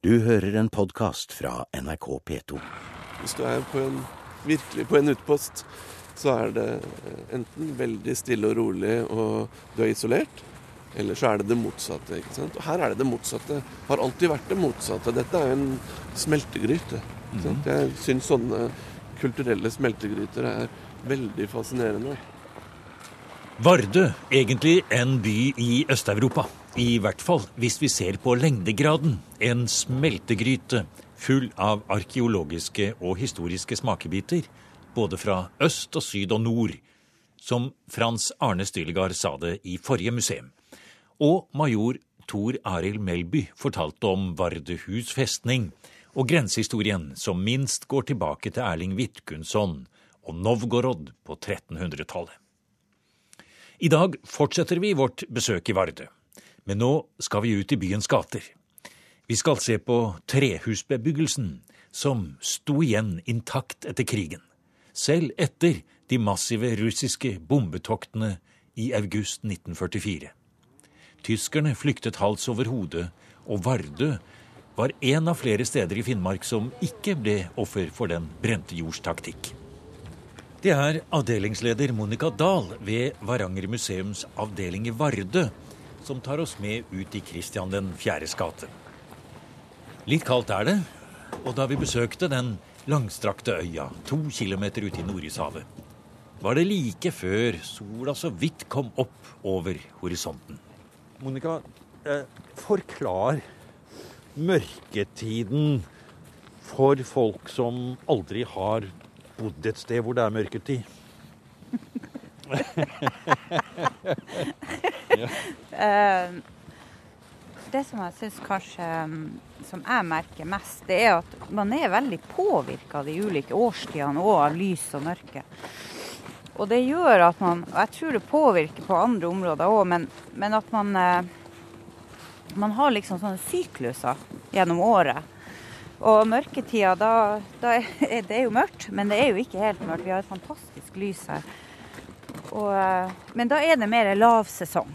Du hører en podkast fra NRK P2. Hvis du er på en, virkelig på en utpost, så er det enten veldig stille og rolig og du er isolert, eller så er det det motsatte. ikke sant? Og her er det det motsatte. Har alltid vært det motsatte. Dette er en smeltegryte. ikke sant? Jeg syns sånne kulturelle smeltegryter er veldig fascinerende. Vardø, egentlig en by i Øst-Europa. I hvert fall hvis vi ser på lengdegraden. En smeltegryte full av arkeologiske og historiske smakebiter. Både fra øst og syd og nord. Som Frans Arne Stylegard sa det i forrige museum. Og major Tor Arild Melby fortalte om Vardøhus festning og grensehistorien som minst går tilbake til Erling Vidkundsson og Novgorod på 1300-tallet. I dag fortsetter vi vårt besøk i Vardø. Men nå skal vi ut i byens gater. Vi skal se på trehusbebyggelsen, som sto igjen intakt etter krigen. Selv etter de massive russiske bombetoktene i august 1944. Tyskerne flyktet hals over hode, og Vardø var en av flere steder i Finnmark som ikke ble offer for den brente jords taktikk. Det er avdelingsleder Monica Dahl ved Varanger museums avdeling i Vardø som tar oss med ut i Kristian den fjæres gate. Litt kaldt er det, og da vi besøkte den langstrakte øya to kilometer ute i Nordishavet, var det like før sola så vidt kom opp over horisonten. Monica, eh, forklar mørketiden for folk som aldri har bodd et sted hvor det er mørketid. Eh, det som jeg syns kanskje mm, som jeg merker mest, det er at man er veldig påvirka av de ulike årstidene og av lys og mørke. Og det gjør at man og Jeg tror det påvirker på andre områder òg, men, men, at man eh, Man har liksom sånne sykluser gjennom året. Og mørketida, da, da er det er jo mørkt, men det er jo ikke helt mørkt. Vi har et fantastisk lys her. Og, eh, men da er det mer lavsesong.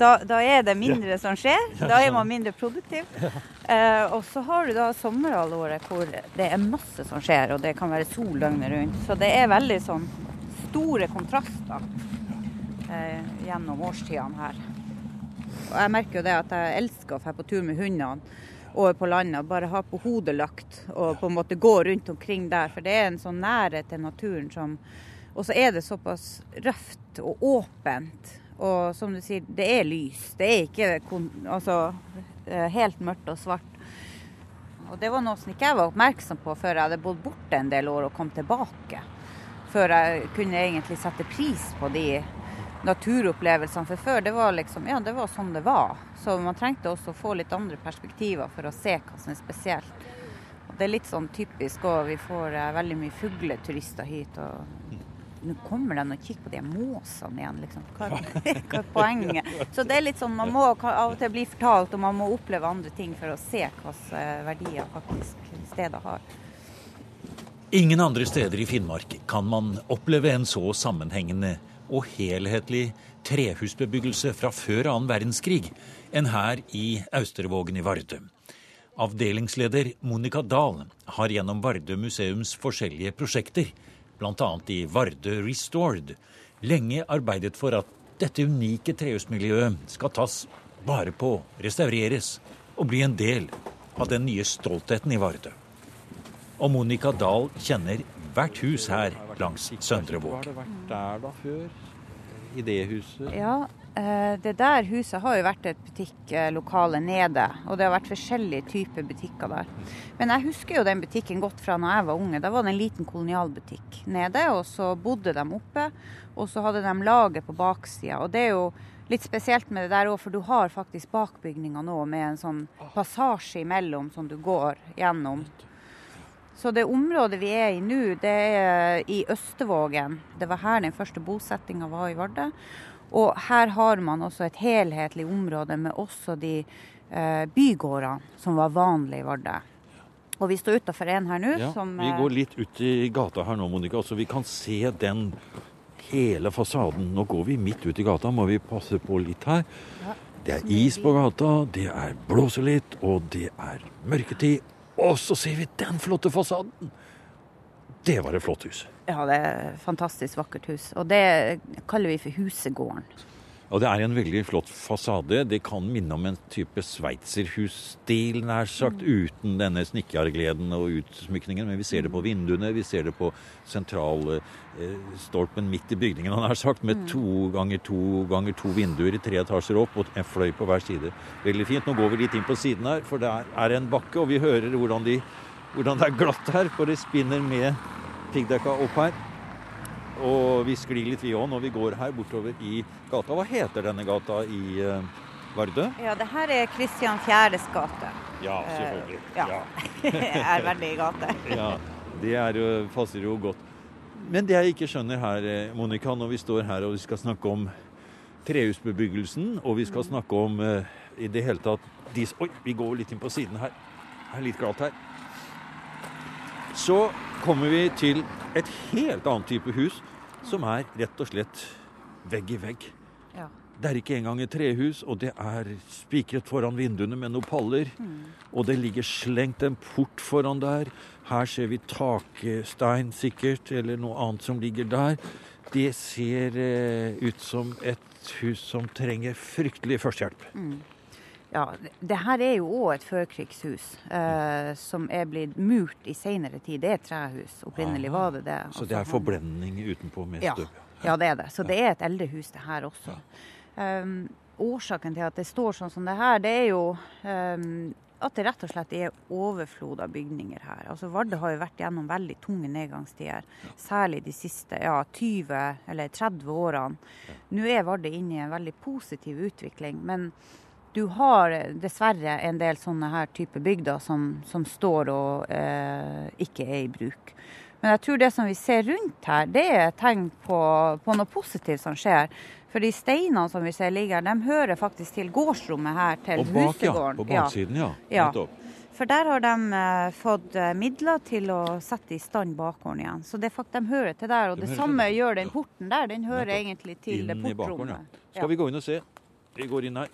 Da, da er det mindre som skjer. Da er man mindre produktiv. Eh, og så har du da sommerhalvåret hvor det er masse som skjer, og det kan være sol døgnet rundt. Så det er veldig sånn store kontraster eh, gjennom årstidene her. Og jeg merker jo det at jeg elsker å dra på tur med hundene over på landet og bare ha på hodet lagt og på en måte gå rundt omkring der. For det er en sånn nærhet til naturen som Og så er det såpass røft og åpent. Og som du sier, det er lys. Det er ikke altså, helt mørkt og svart. Og det var noe som ikke jeg var oppmerksom på før jeg hadde bodd borte en del år og kom tilbake. Før jeg kunne egentlig sette pris på de naturopplevelsene. For før det var liksom, ja, det var sånn det var. Så man trengte også å få litt andre perspektiver for å se hva som er spesielt. Og det er litt sånn typisk òg. Vi får eh, veldig mye fugleturister hit. og nå kommer de og kikker på de måsene igjen, liksom. Hva, hva er poenget? Så det er litt sånn, man må av og til bli fortalt, og man må oppleve andre ting for å se hvilke eh, verdier faktisk stedet har. Ingen andre steder i Finnmark kan man oppleve en så sammenhengende og helhetlig trehusbebyggelse fra før annen verdenskrig enn her i Austervågen i Vardø. Avdelingsleder Monica Dahl har gjennom Vardø museums forskjellige prosjekter, bl.a. i Vardø Restored, lenge arbeidet for at dette unike trehusmiljøet skal tas vare på, restaureres og bli en del av den nye stoltheten i Vardø. Og Monica Dahl kjenner hvert hus her langs Søndre Har Våg. det vært der da før? I det huset? Ja, det der huset har jo vært et butikklokale nede, og det har vært forskjellige typer butikker der. Men jeg husker jo den butikken godt fra når jeg var unge. Da var det en liten kolonialbutikk nede, og så bodde de oppe. Og så hadde de lager på baksida. Og det er jo litt spesielt med det der òg, for du har faktisk bakbygninga nå med en sånn passasje imellom som du går gjennom. Så det området vi er i nå, det er i Østevågen. Det var her den første bosettinga var i Vardø. Og her har man også et helhetlig område med også de eh, bygårdene som var vanlige i Vardø. Og vi står utafor en her nå Ja, som vi eh, går litt ut i gata her nå, Monica, så vi kan se den hele fasaden. Nå går vi midt ut i gata, må vi passe på litt her. Det er is på gata, det er blåser litt, og det er mørketid. Og så ser vi den flotte fasaden! Det var et flott hus. Ja, det er et fantastisk vakkert hus. Og det kaller vi for Husegården. Og det er en veldig flott fasade. Det kan minne om en type sveitserhusstil, nær sagt, uten denne snekkergleden og utsmykningen. Men vi ser det på vinduene, vi ser det på sentralstolpen eh, midt i bygningen, nær sagt, med to ganger to ganger to vinduer i tre etasjer opp og en fløy på hver side. Veldig fint. Nå går vi litt inn på siden her, for det er en bakke, og vi hører hvordan, de, hvordan det er glatt her, for det spinner med piggdekka opp her. Og vi sklir litt vi òg når vi går her bortover i gata. Hva heter denne gata i uh, Vardø? Ja, det her er Kristian Fjæres gate. Ja, selvfølgelig. Ja, ja. er veldig i gate. ja, det er jo, passer jo godt. Men det jeg ikke skjønner her, eh, Monica, når vi står her og vi skal snakke om trehusbebyggelsen, og vi skal snakke om uh, i det hele tatt de, Oi, vi går litt inn på siden her. Det er litt glatt her. Så kommer vi til et helt annet type hus som er rett og slett vegg i vegg. Ja. Det er ikke engang et trehus, og det er spikret foran vinduene med noen paller. Og det ligger slengt en port foran der. Her ser vi takstein sikkert, eller noe annet som ligger der. Det ser eh, ut som et hus som trenger fryktelig førstehjelp. Ja, det- her er jo òg et førkrigshus eh, som er blitt murt i seinere tid. Det er et trehus. Opprinnelig var det det. Ah, Så det er forblending utenpå med støv. Ja, det er det. Så det er et eldre hus, det her også. Um, årsaken til at det står sånn som det her, det er jo um, at det rett og slett er overflod av bygninger her. Altså Vardø har jo vært gjennom veldig tunge nedgangstider, særlig de siste ja, 20 eller 30 årene. Nå er Vardø inne i en veldig positiv utvikling, men du har eh, dessverre en del sånne her type bygder som, som står og eh, ikke er i bruk. Men jeg tror det som vi ser rundt her, det er et tegn på, på noe positivt som skjer. For de steinene som vi ser ligger her, de hører faktisk til gårdsrommet her til Og bak, ja. På baksiden, ja. Ja. For der har de eh, fått eh, midler til å sette i stand bakgården igjen. Så det de hører til der. Og De det samme gjør den porten der. Den hører Nettopp. egentlig til det Inn i bakgården, ja. portrommet. Skal vi gå inn og se? Vi går inn her.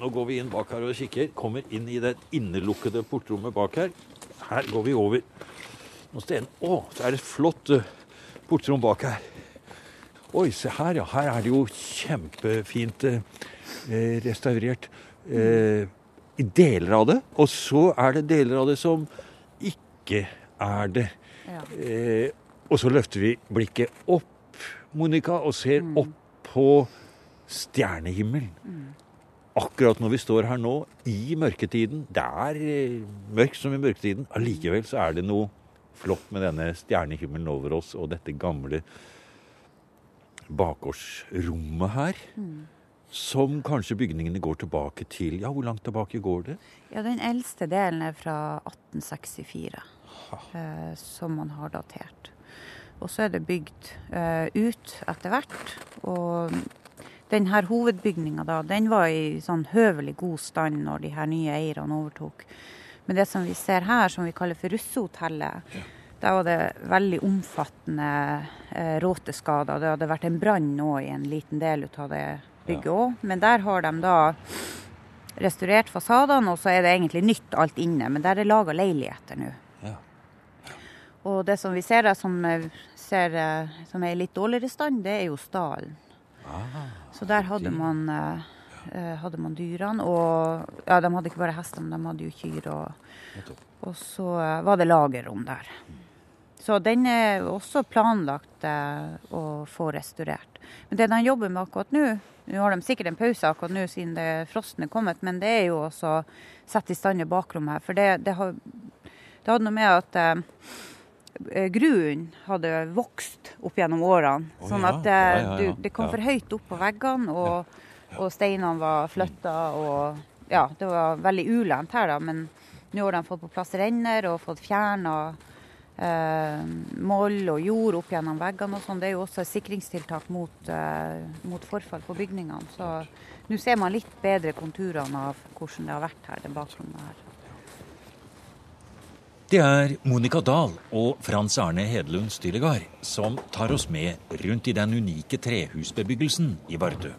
Nå går vi inn bak her og kikker. Kommer inn i det innelukkede portrommet bak her. Her går vi over. noen steder. Å, så er det et flott eh, portrom bak her. Oi, se her, ja. Her er det jo kjempefint eh, eh, restaurert. Eh, i deler av det. Og så er det deler av det som ikke er det. Ja. Eh, og så løfter vi blikket opp, Monica, og ser Mm. opp på stjernehimmelen. Akkurat når vi står her nå, i mørketiden. Det er eh, mørkt som i mørketiden. Allikevel så er det noe flott med denne stjernehimmelen over oss og dette gamle bakgårdsrommet her. Som kanskje bygningene går tilbake til Ja, hvor langt tilbake går det? Ja, den eldste delen er fra 1864, eh, som man har datert. Og så er det bygd eh, ut etter hvert. Og den her hovedbygninga da, den var i sånn høvelig god stand når de her nye eierne overtok. Men det som vi ser her, som vi kaller for Russehotellet, der var det veldig omfattende eh, råteskader. Det hadde vært en brann nå i en liten del av det bygget òg. Men der har de da restaurert fasadene, og så er det egentlig nytt alt inne. Men der er laga leiligheter nå. Ja. Og det som vi ser der som, eh, ser, eh, som er i litt dårligere stand, det er jo stallen. Så der hadde man, eh, eh, hadde man dyrene. Og ja, de hadde ikke bare hester, men de hadde jo kyr. Og, og så eh, var det lagerrom der. Så den er også planlagt eh, å få restaurert. Men det de jobber med akkurat nå Nå har de sikkert en pause akkurat nå siden det frosten er kommet, men det er jo også sette i stand i bakrommet her. For det, det, har, det hadde noe med at eh, gruen hadde vokst opp gjennom årene. Oh, sånn at det, ja. Du, det kom for høyt opp på veggene, og, og steinene var flytta. Og ja, det var veldig ulendt her, da. Men nå har de fått på plass renner og fått fjerna eh, moll og jord opp gjennom veggene og sånn. Det er jo også et sikringstiltak mot, eh, mot forfall på bygningene. Så nå ser man litt bedre konturene av hvordan det har vært her, det bakrommet her. Det er Monica Dahl og Frans Arne Hedlund Stillegard som tar oss med rundt i den unike trehusbebyggelsen i Vardø.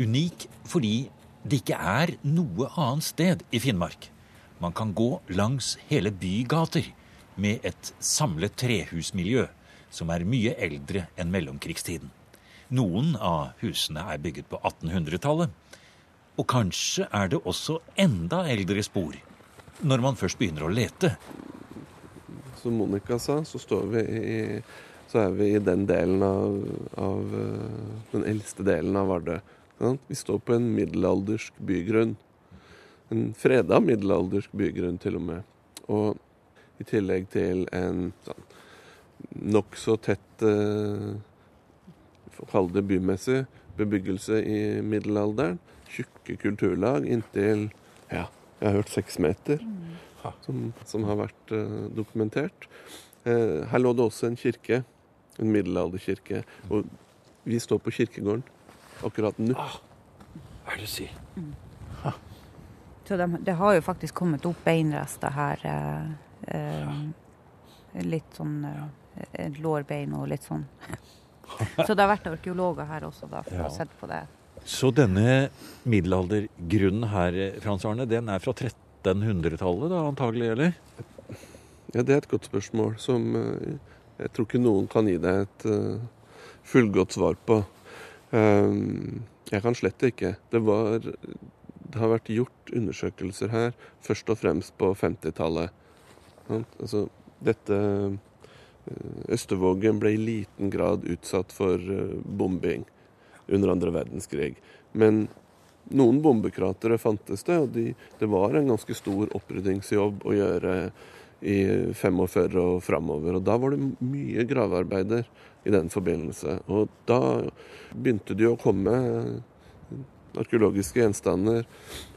Unik fordi det ikke er noe annet sted i Finnmark man kan gå langs hele bygater med et samlet trehusmiljø som er mye eldre enn mellomkrigstiden. Noen av husene er bygget på 1800-tallet. Og kanskje er det også enda eldre spor når man først begynner å lete. Som Monica sa, så, vi i, så er vi i den delen av, av den eldste delen av Vardø. Vi står på en middelaldersk bygrunn. En freda middelaldersk bygrunn, til og med. Og i tillegg til en sånn nokså tett eh, Kall det bymessig bebyggelse i middelalderen. Tjukke kulturlag inntil ja, jeg har hørt seks meter, som, som har vært eh, dokumentert. Eh, her lå det også en kirke, en middelalderkirke. Og vi står på kirkegården akkurat nå. Ah, hva er det å si? Mm. Så de, det har jo faktisk kommet opp beinrester her. Eh, eh, litt sånn eh, lårbein og litt sånn. Så det har vært arkeologer her også da, for ja. å sett på det. Så denne middelaldergrunnen her, Frans Arne, den er fra 1300-tallet da antagelig, eller? Ja, det er et godt spørsmål som eh, jeg tror ikke noen kan gi deg et uh, fullgodt svar på. Jeg kan slett ikke. Det var det har vært gjort undersøkelser her først og fremst på 50-tallet. Altså, dette eh, Østervågen ble i liten grad utsatt for eh, bombing under andre verdenskrig. Men noen bombekratere fantes det, og de, det var en ganske stor oppryddingsjobb å gjøre i 45 og framover. Og da var det mye gravearbeider i den forbindelse. Og da begynte det jo å komme arkeologiske gjenstander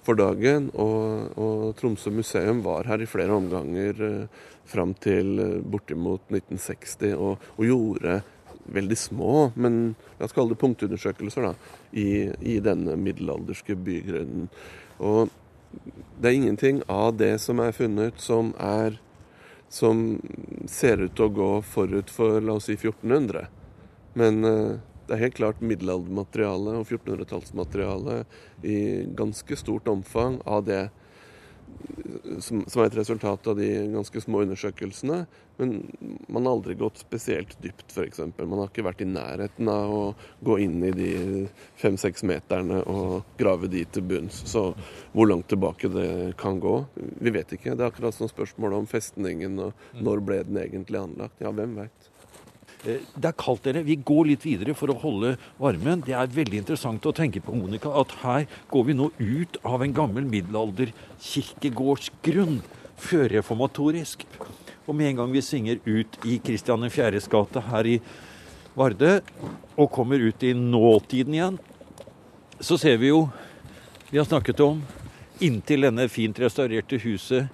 for dagen. Og, og, Tromsø museum var her i flere omganger eh, fram til eh, bortimot 1960 og, og, gjorde veldig små, men la oss kalle det punktundersøkelser, da, i, i denne middelalderske bygrunnen. Og det er ingenting av det som er funnet som er som ser ut til å gå forut for la oss si 1400. Men eh, det er helt klart middelaldermateriale og 1400-tallsmateriale i ganske stort omfang av det som, som, er et resultat av de ganske små undersøkelsene. Men man har aldri gått spesielt dypt, f.eks. Man har ikke vært i nærheten av å gå inn i de fem-seks meterne og grave de til bunns. Så hvor langt tilbake det kan gå, vi vet ikke. Det er akkurat som spørsmålet om festningen og når ble den egentlig anlagt. Ja, hvem veit. Eh, det er kaldt, dere. Vi går litt videre for å holde varmen. Det er veldig interessant å tenke på, Monica, at her går vi nå ut av en gammel middelalderkirkegårdsgrunn. Førreformatorisk. Og med en gang vi svinger ut i Kristian 4.s gate her i Vardø, og kommer ut i nåtiden igjen, så ser vi jo Vi har snakket om inntil denne fint restaurerte huset,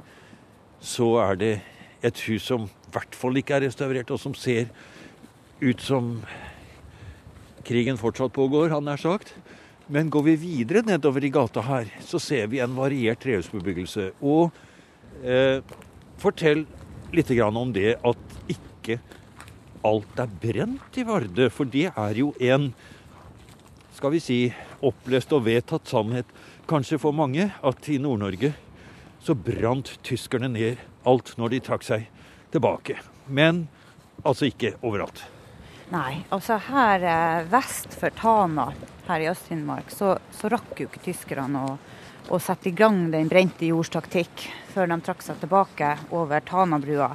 så er det et hus som i hvert fall ikke er restaurert, og som ser ut som krigen fortsatt pågår, han nær sagt. Men går vi videre nedover i gata her, så ser vi en variert trehusbebyggelse. Og eh, fortell litt om det at ikke alt er brent i Vardø. For det er jo en, skal vi si, opplest og vedtatt sannhet kanskje for mange, at i Nord-Norge så brant tyskerne ned alt når de trakk seg tilbake. Men altså ikke overalt. Nei, altså her eh, vest for Tana, her i Øst-Finnmark, så, så, rakk jo ikke tyskerne å, å, sette i gang den brente jords taktikk før de trakk seg tilbake over Tanabrua.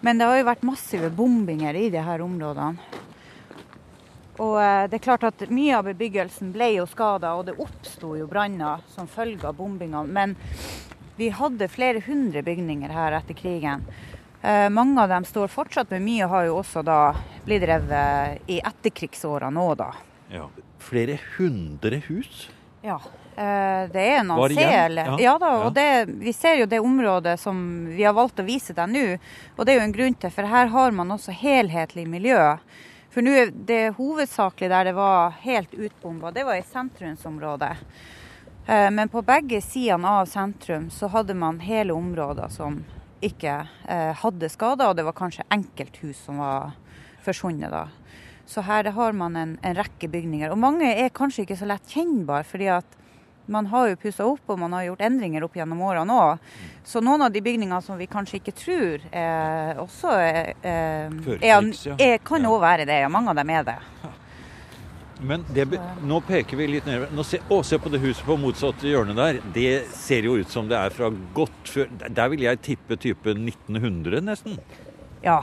Men det har jo vært massive bombinger i de her områdene. Og eh, det er klart at mye av bebyggelsen ble jo skada, og det oppsto jo branner som følge av bombingene. Men vi hadde flere hundre bygninger her etter krigen. Eh, mange av dem står fortsatt, men mye har jo også da blitt drevet i etterkrigsårene òg, da. Ja. Flere hundre hus? Ja. Eh, det er noen sel. Ja. ja. da, og det, vi ser jo det området som vi har valgt å vise deg nå. Og det er jo en grunn til, for her har man også helhetlig miljø. For nå er det hovedsakelig der det var helt utbomba, det var i sentrumsområdet. Eh, men på begge sidene av sentrum så hadde man hele områder som ikke eh, hadde skader, og det var kanskje enkelthus som var forsvunnet da. Så her har man en, en, rekke bygninger. Og mange er kanskje ikke så lett kjennbare, fordi at man har jo pussa opp og man har gjort endringer opp gjennom årene òg. Så noen av de bygningene som vi kanskje ikke tror er også er, er, er, kan òg være det. Ja, mange av dem er det. Men det, nå peker vi litt nedover. Nå se, å, se på det huset på motsatt hjørne der. Det ser jo ut som det er fra godt før Der- vil jeg tippe type 1900, nesten. Ja.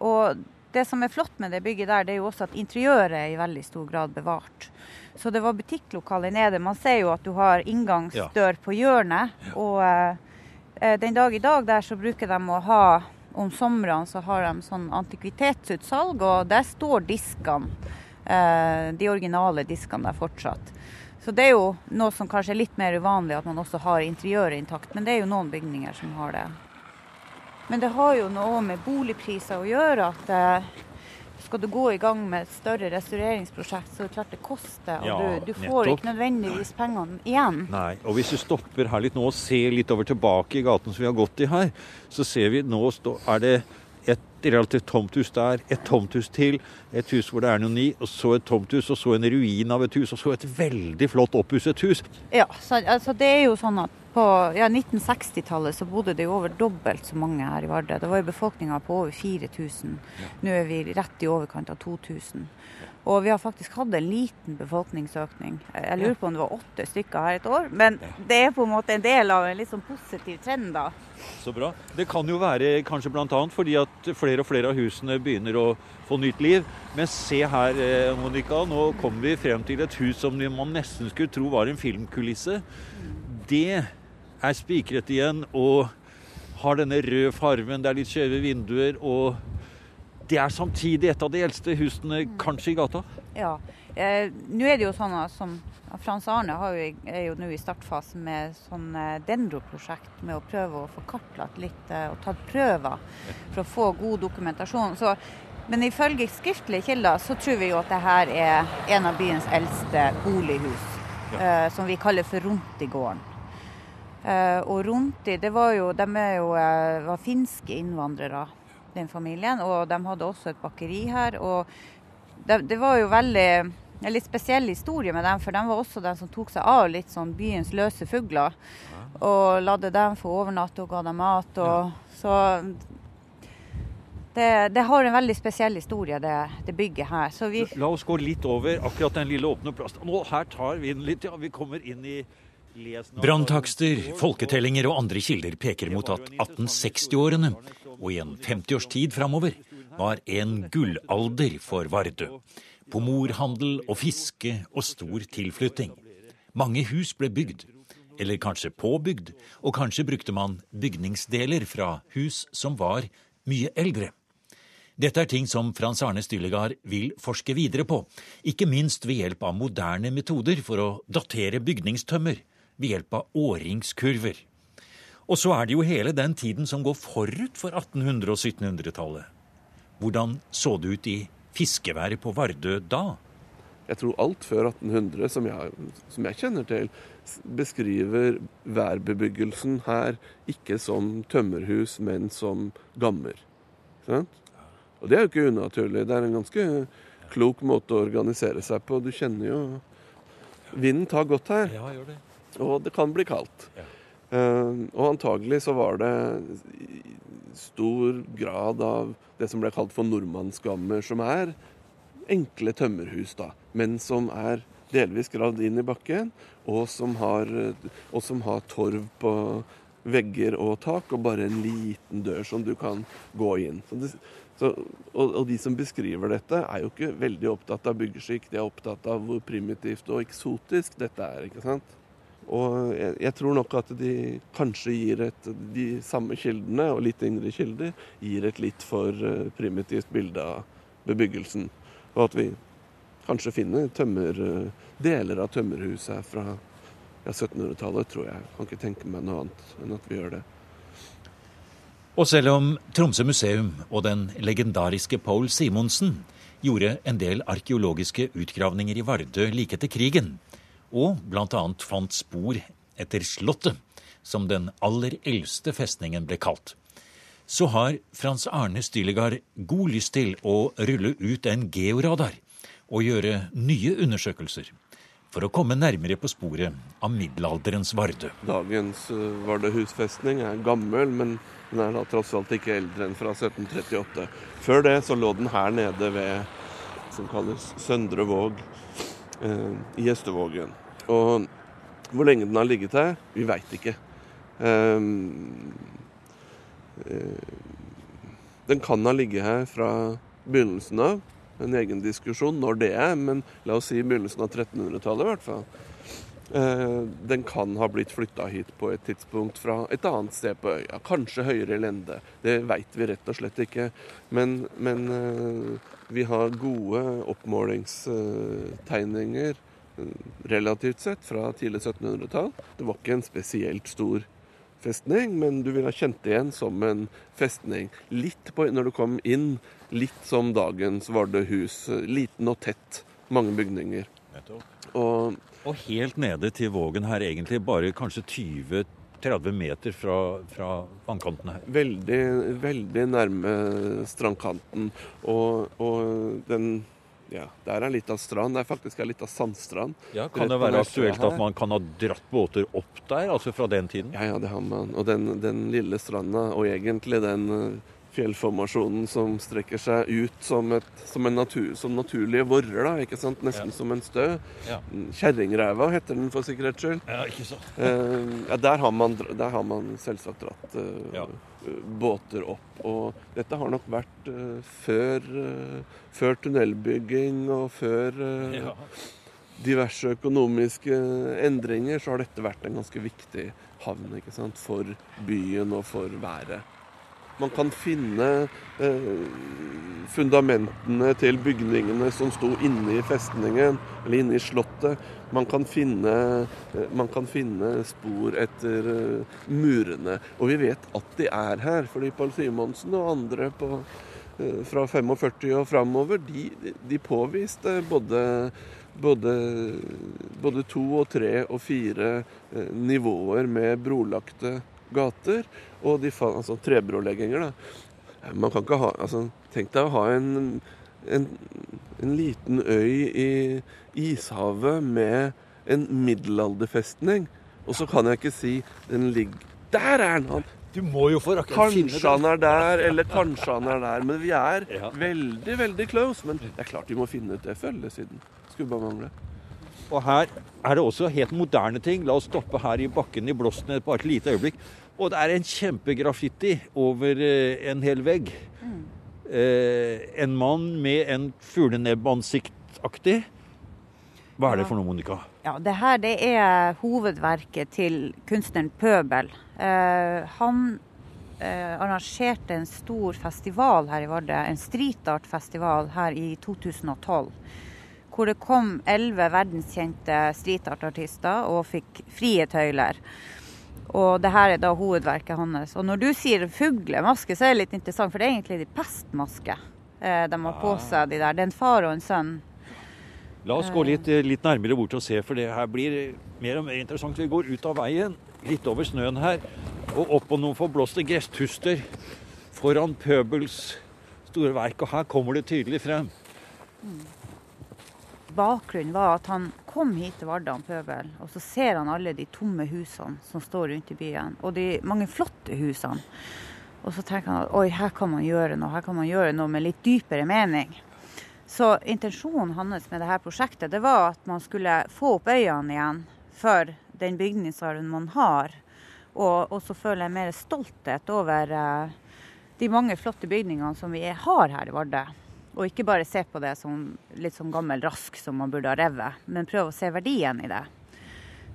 Og det som er flott med det bygget der, det er jo også at interiøret er i veldig stor grad bevart. Så det var butikklokalet nede. Man ser jo at du har inngangsdør på hjørnet. Og eh, den dag i dag der så bruker de å ha om somrene så har de sånn antikvitetsutsalg, og der står diskene. Eh, de originale diskene der fortsatt. Så det er jo noe som kanskje er litt mer uvanlig, at man også har interiøret intakt. Men det er jo noen bygninger som har det. Men det har jo noe med boligpriser å gjøre. at eh, Skal du gå i gang med et større restaureringsprosjekt, så er det klart det koster. Og Ja, du, du får nettopp. ikke nødvendigvis pengene igjen. Nei, og hvis du stopper her litt nå og ser litt over tilbake i gaten som vi har gått i her, så ser vi nå er det et relativt tomt hus der, et tomt hus til, et hus hvor det er noen ni, og så et tomt hus, og så en ruin av et hus, og så et veldig flott oppusset hus. Ja, så, altså det er jo sånn at på ja, 1960-tallet så bodde det jo over dobbelt så mange her i Vardø. Det var jo befolkninga på over 4000. Nå er vi rett i overkant av 2000. Og vi har faktisk hatt en liten befolkningsøkning. Jeg lurer på om det var åtte stykker her et år. Men det er på en måte en del av en litt sånn positiv trend, da. Så bra. Det kan jo være kanskje bl.a. fordi at flere og flere av husene begynner å få nytt liv. Men se her, eh, Monica. Nå kommer vi frem til et hus som man nesten skulle tro var en filmkulisse. Det er spikret igjen og har denne røde farven. Det er litt skjeve vinduer. Og det er samtidig et av de eldste husene kanskje i gata. Ja. Eh, nå er det jo sånn at som Frans Arne har jo, er jo nå i startfasen med sånn eh, Dendro-prosjekt med å prøve å få kartlagt litt eh, og tatt prøver for å få god dokumentasjon. Så, men ifølge skriftlige kilder så tror vi jo at det her er en av byens eldste bolighus. Eh, som vi kaller for Runtigården. Eh, og Runti, det var jo, de er jo, eh, var finske innvandrere, den familien. Og de hadde også et bakeri her. og det, det var jo veldig en litt spesiell historie med dem, for de var også den som tok seg av litt sånn byens løse fugler. Og ladde dem få overnatte og ga dem mat. Og, Så det, det har en veldig spesiell historie, det, det bygget her. Så vi, La oss gå litt over akkurat den lille åpne plassen. Nå, her tar vi den litt, ja. Vi kommer inn i Branntakster, folketellinger og andre kilder peker mot at 1860-årene, og i en 50-års tid framover, var en gullalder for Vardø. Pomorhandel og fiske og stor tilflytting. Mange hus ble bygd, eller kanskje påbygd, og kanskje brukte man bygningsdeler fra hus som var mye eldre. Dette er ting som Frans Arne Stylegard vil forske videre på, ikke minst ved hjelp av moderne metoder for å datere bygningstømmer, ved hjelp av åringskurver. Og så er det jo hele den tiden som går forut for 1800- og 1700-tallet. Hvordan så det ut i fiskeværet på Vardø da? Jeg tror alt før 1800, som jeg, som jeg kjenner til, beskriver værbebyggelsen her ikke som tømmerhus, men som gammer. Sant? Og det er jo ikke unaturlig. Det er en ganske klok måte å organisere seg på. Du kjenner jo Vinden tar godt her, Ja, gjør det. og det kan bli kaldt. Ja. Eh, og antagelig så var det stor grad av det som ble kalt for nordmannsgammer, som er enkle tømmerhus, da, men som er delvis gravd inn i bakken, og som har, og som har torv på vegger og tak, og bare en liten dør som du kan gå inn. Så det, så, og, og de som beskriver dette, er jo ikke veldig opptatt av byggeskikk, de er opptatt av hvor primitivt og eksotisk dette er. ikke sant? Og jeg, jeg tror nok at de kanskje gir et De samme kildene, og litt yngre kilder, gir et litt for eh, primitivt bilde av bebyggelsen. Og at vi kanskje finner tømmer, eh, deler av tømmerhuset her fra ja, 1700-tallet, tror jeg. Kan ikke tenke meg noe annet enn at vi gjør det. Og selv om Tromsø museum og den legendariske Paul Simonsen gjorde en del arkeologiske utgravninger i Vardø like etter krigen, og bl.a. fant spor etter Slottet, som den aller eldste festningen ble kalt, så har Frans Arne Stylegard god lyst til å rulle ut en georadar og gjøre nye undersøkelser. for å komme nærmere på sporet av middelalderens Vardø. Dagens uh, Vardøhusfestning er gammel, men den er da tross alt ikke eldre enn fra 1738. Før det så lå den her nede ved som kalles Søndre Våg i Gjestevågen. Og hvor lenge den har ligget her, vi veit ikke. Um, den kan ha ligget her fra begynnelsen av. En egen diskusjon når det er, men la oss si begynnelsen av 1300-tallet i hvert fall. Uh, den kan ha blitt flytta hit på et tidspunkt fra et annet sted på øya. Kanskje høyere lende. Det veit vi rett og slett ikke. Men, men uh, vi har gode oppmålingstegninger relativt sett fra tidlig 1700-tall. Det var ikke en spesielt stor festning, men du ville ha kjent det igjen som en festning. Litt på, når du kom inn, litt som dagens Vardøhus. Liten og tett. Mange bygninger. Og, og, helt nede til Vågen her, egentlig bare kanskje 20-30 meter fra, fra vannkanten her. Veldig, veldig nærme strandkanten. Og, og den ja, der er litt av strand. Det er faktisk en liten sandstrand. Ja, Kan det være aktuelt at man kan ha dratt båter opp der, altså fra den tiden? Ja, ja, det har man. Og den, den lille stranda, og egentlig den fjellformasjonen som strekker seg ut som, et, som, natur, som naturlige vorrer, da, ikke sant? nesten ja. som en stø. Ja. Kjerringræva heter den for sikkerhets skyld. Ja, ikke så. Eh, ja, der, har man, der har man selvsagt dratt eh, ja. båter opp. Og dette har nok vært eh, før, uh, før, tunnelbygging og før uh, diverse økonomiske endringer, så har dette vært en ganske viktig havn ikke sant? for byen og for været. Man kan finne eh, fundamentene til bygningene som sto inne i festningen, eller inne i slottet. Man kan finne, eh, man kan finne spor etter eh, murene. Og vi vet at de er her, fordi Pål Simonsen og andre på, fra 45 og framover, de, de påviste både både, både, to og tre og fire nivåer med brolagte gater. Og de fant, altså trebrolegginger, da. Man kan ikke ha altså, Tenk deg å ha en, en, en liten øy i ishavet med en middelalderfestning. Og så kan jeg ikke si den ligger Der er den! Du må jo for Kanskje han er der, eller kanskje han er der. Men vi er ja. veldig, veldig close. Men det er klart vi må finne ut det følgesiden. siden. Skulle bare mangle. Og her er det også helt moderne ting. La oss stoppe her i bakken i Blåsten bare et lite øyeblikk. Og det er en kjempegraffiti over eh, en hel vegg. Mm. Eh, en mann med en fuglenebbansiktaktig. Hva er det for noe, Monica? Ja, det her det er hovedverket til kunstneren Pøbel. Eh, han eh, arrangerte en stor festival her i Vardø, en streetartfestival her i 2012. Hvor det kom elleve verdenskjente streetartartister og fikk frie tøyler. Og det her er da hovedverket hans. Og når du sier fuglemaske, så er det litt interessant, for det er egentlig de pestmaske eh, de har på ah. seg, de der. Det er en far og en sønn. La oss gå litt, eh, litt, nærmere bort og se, for det her blir mer og mer interessant. Vi går ut av veien, litt over snøen her, og opp på noen forblåste gresstuster foran Pøbels store verk. Og her kommer det tydelig frem. Bakgrunnen var at han kom hit til Vardø, Pøbel, og så ser han alle de tomme husene som står rundt i byen, og de mange flotte husene. Og så tenker han at oi, her kan man gjøre noe, her kan man gjøre noe med litt dypere mening. Så intensjonen hans med dette prosjektet det var at man skulle få opp øynene igjen for den bygningsarven man har, og også føle mer stolthet over uh, de mange flotte bygningene som vi har her i Vardø. Og ikke bare se på det som litt sånn gammel rask som man burde ha revet, men prøve å se verdien i det.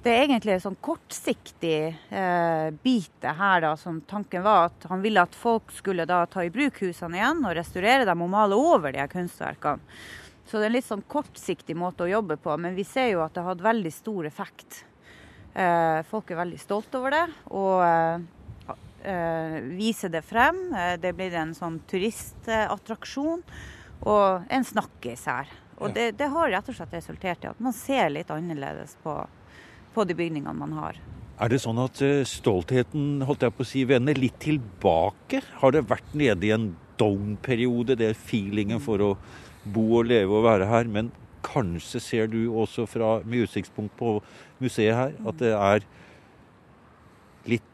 Det er egentlig en sånn kortsiktig eh, bit her, da, som tanken var at han ville at folk skulle da ta i bruk husene igjen og restaurere dem og male over de her kunstverkene. Så det er en litt sånn kortsiktig måte å jobbe på, men vi ser jo at det har hatt veldig stor effekt. Eh, folk er veldig stolt over det. og eh, eh viser det frem. Eh, det blir en sånn turistattraksjon og en snakkis her. Og det, det, har rett og slett resultert i at man ser litt annerledes på, på de bygningene man har. Er det sånn at eh, stoltheten holdt jeg på å si, vender litt tilbake? Har det vært nede i en down-periode, det er feelingen for å bo og leve og være her? Men kanskje ser du også fra med utsiktspunkt på museet her, at det er litt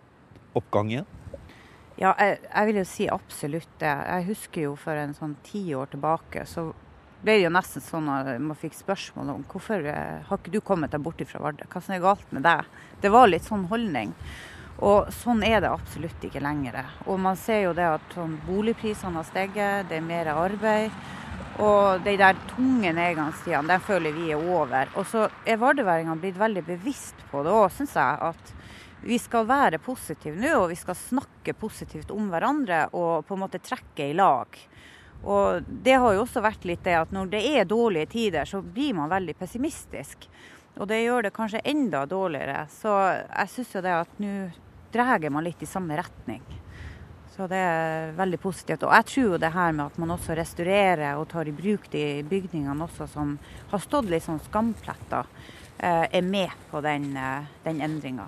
oppgang igjen? Ja, jeg, jeg vil jo si absolutt det. Jeg husker jo for en sånn ti år tilbake, så ble det jo nesten sånn at man fikk spørsmål om hvorfor eh, har ikke du kommet deg bort fra Vardø? Hva som er galt med deg? Det var litt sånn holdning. Og sånn er det absolutt ikke lenger. Og man ser jo det at sånn, boligprisene har steget, det er mer arbeid. Og de der tunge nedgangstidene, den føler vi er over. Og så er vardøværingene blitt veldig bevisst på det òg, syns jeg. At vi skal være positive nå, og vi skal snakke positivt om hverandre og på en måte trekke i lag. Og det har jo også vært litt det at når det er dårlige tider, så blir man veldig pessimistisk. Og det gjør det kanskje enda dårligere. Så jeg syns jo det at nå drar man litt i samme retning. Så det er veldig positivt. Og jeg tror jo det her med at man også restaurerer og tar i bruk de bygningene også som har stått litt sånn skampletter, eh, er med på den, eh, den endringa.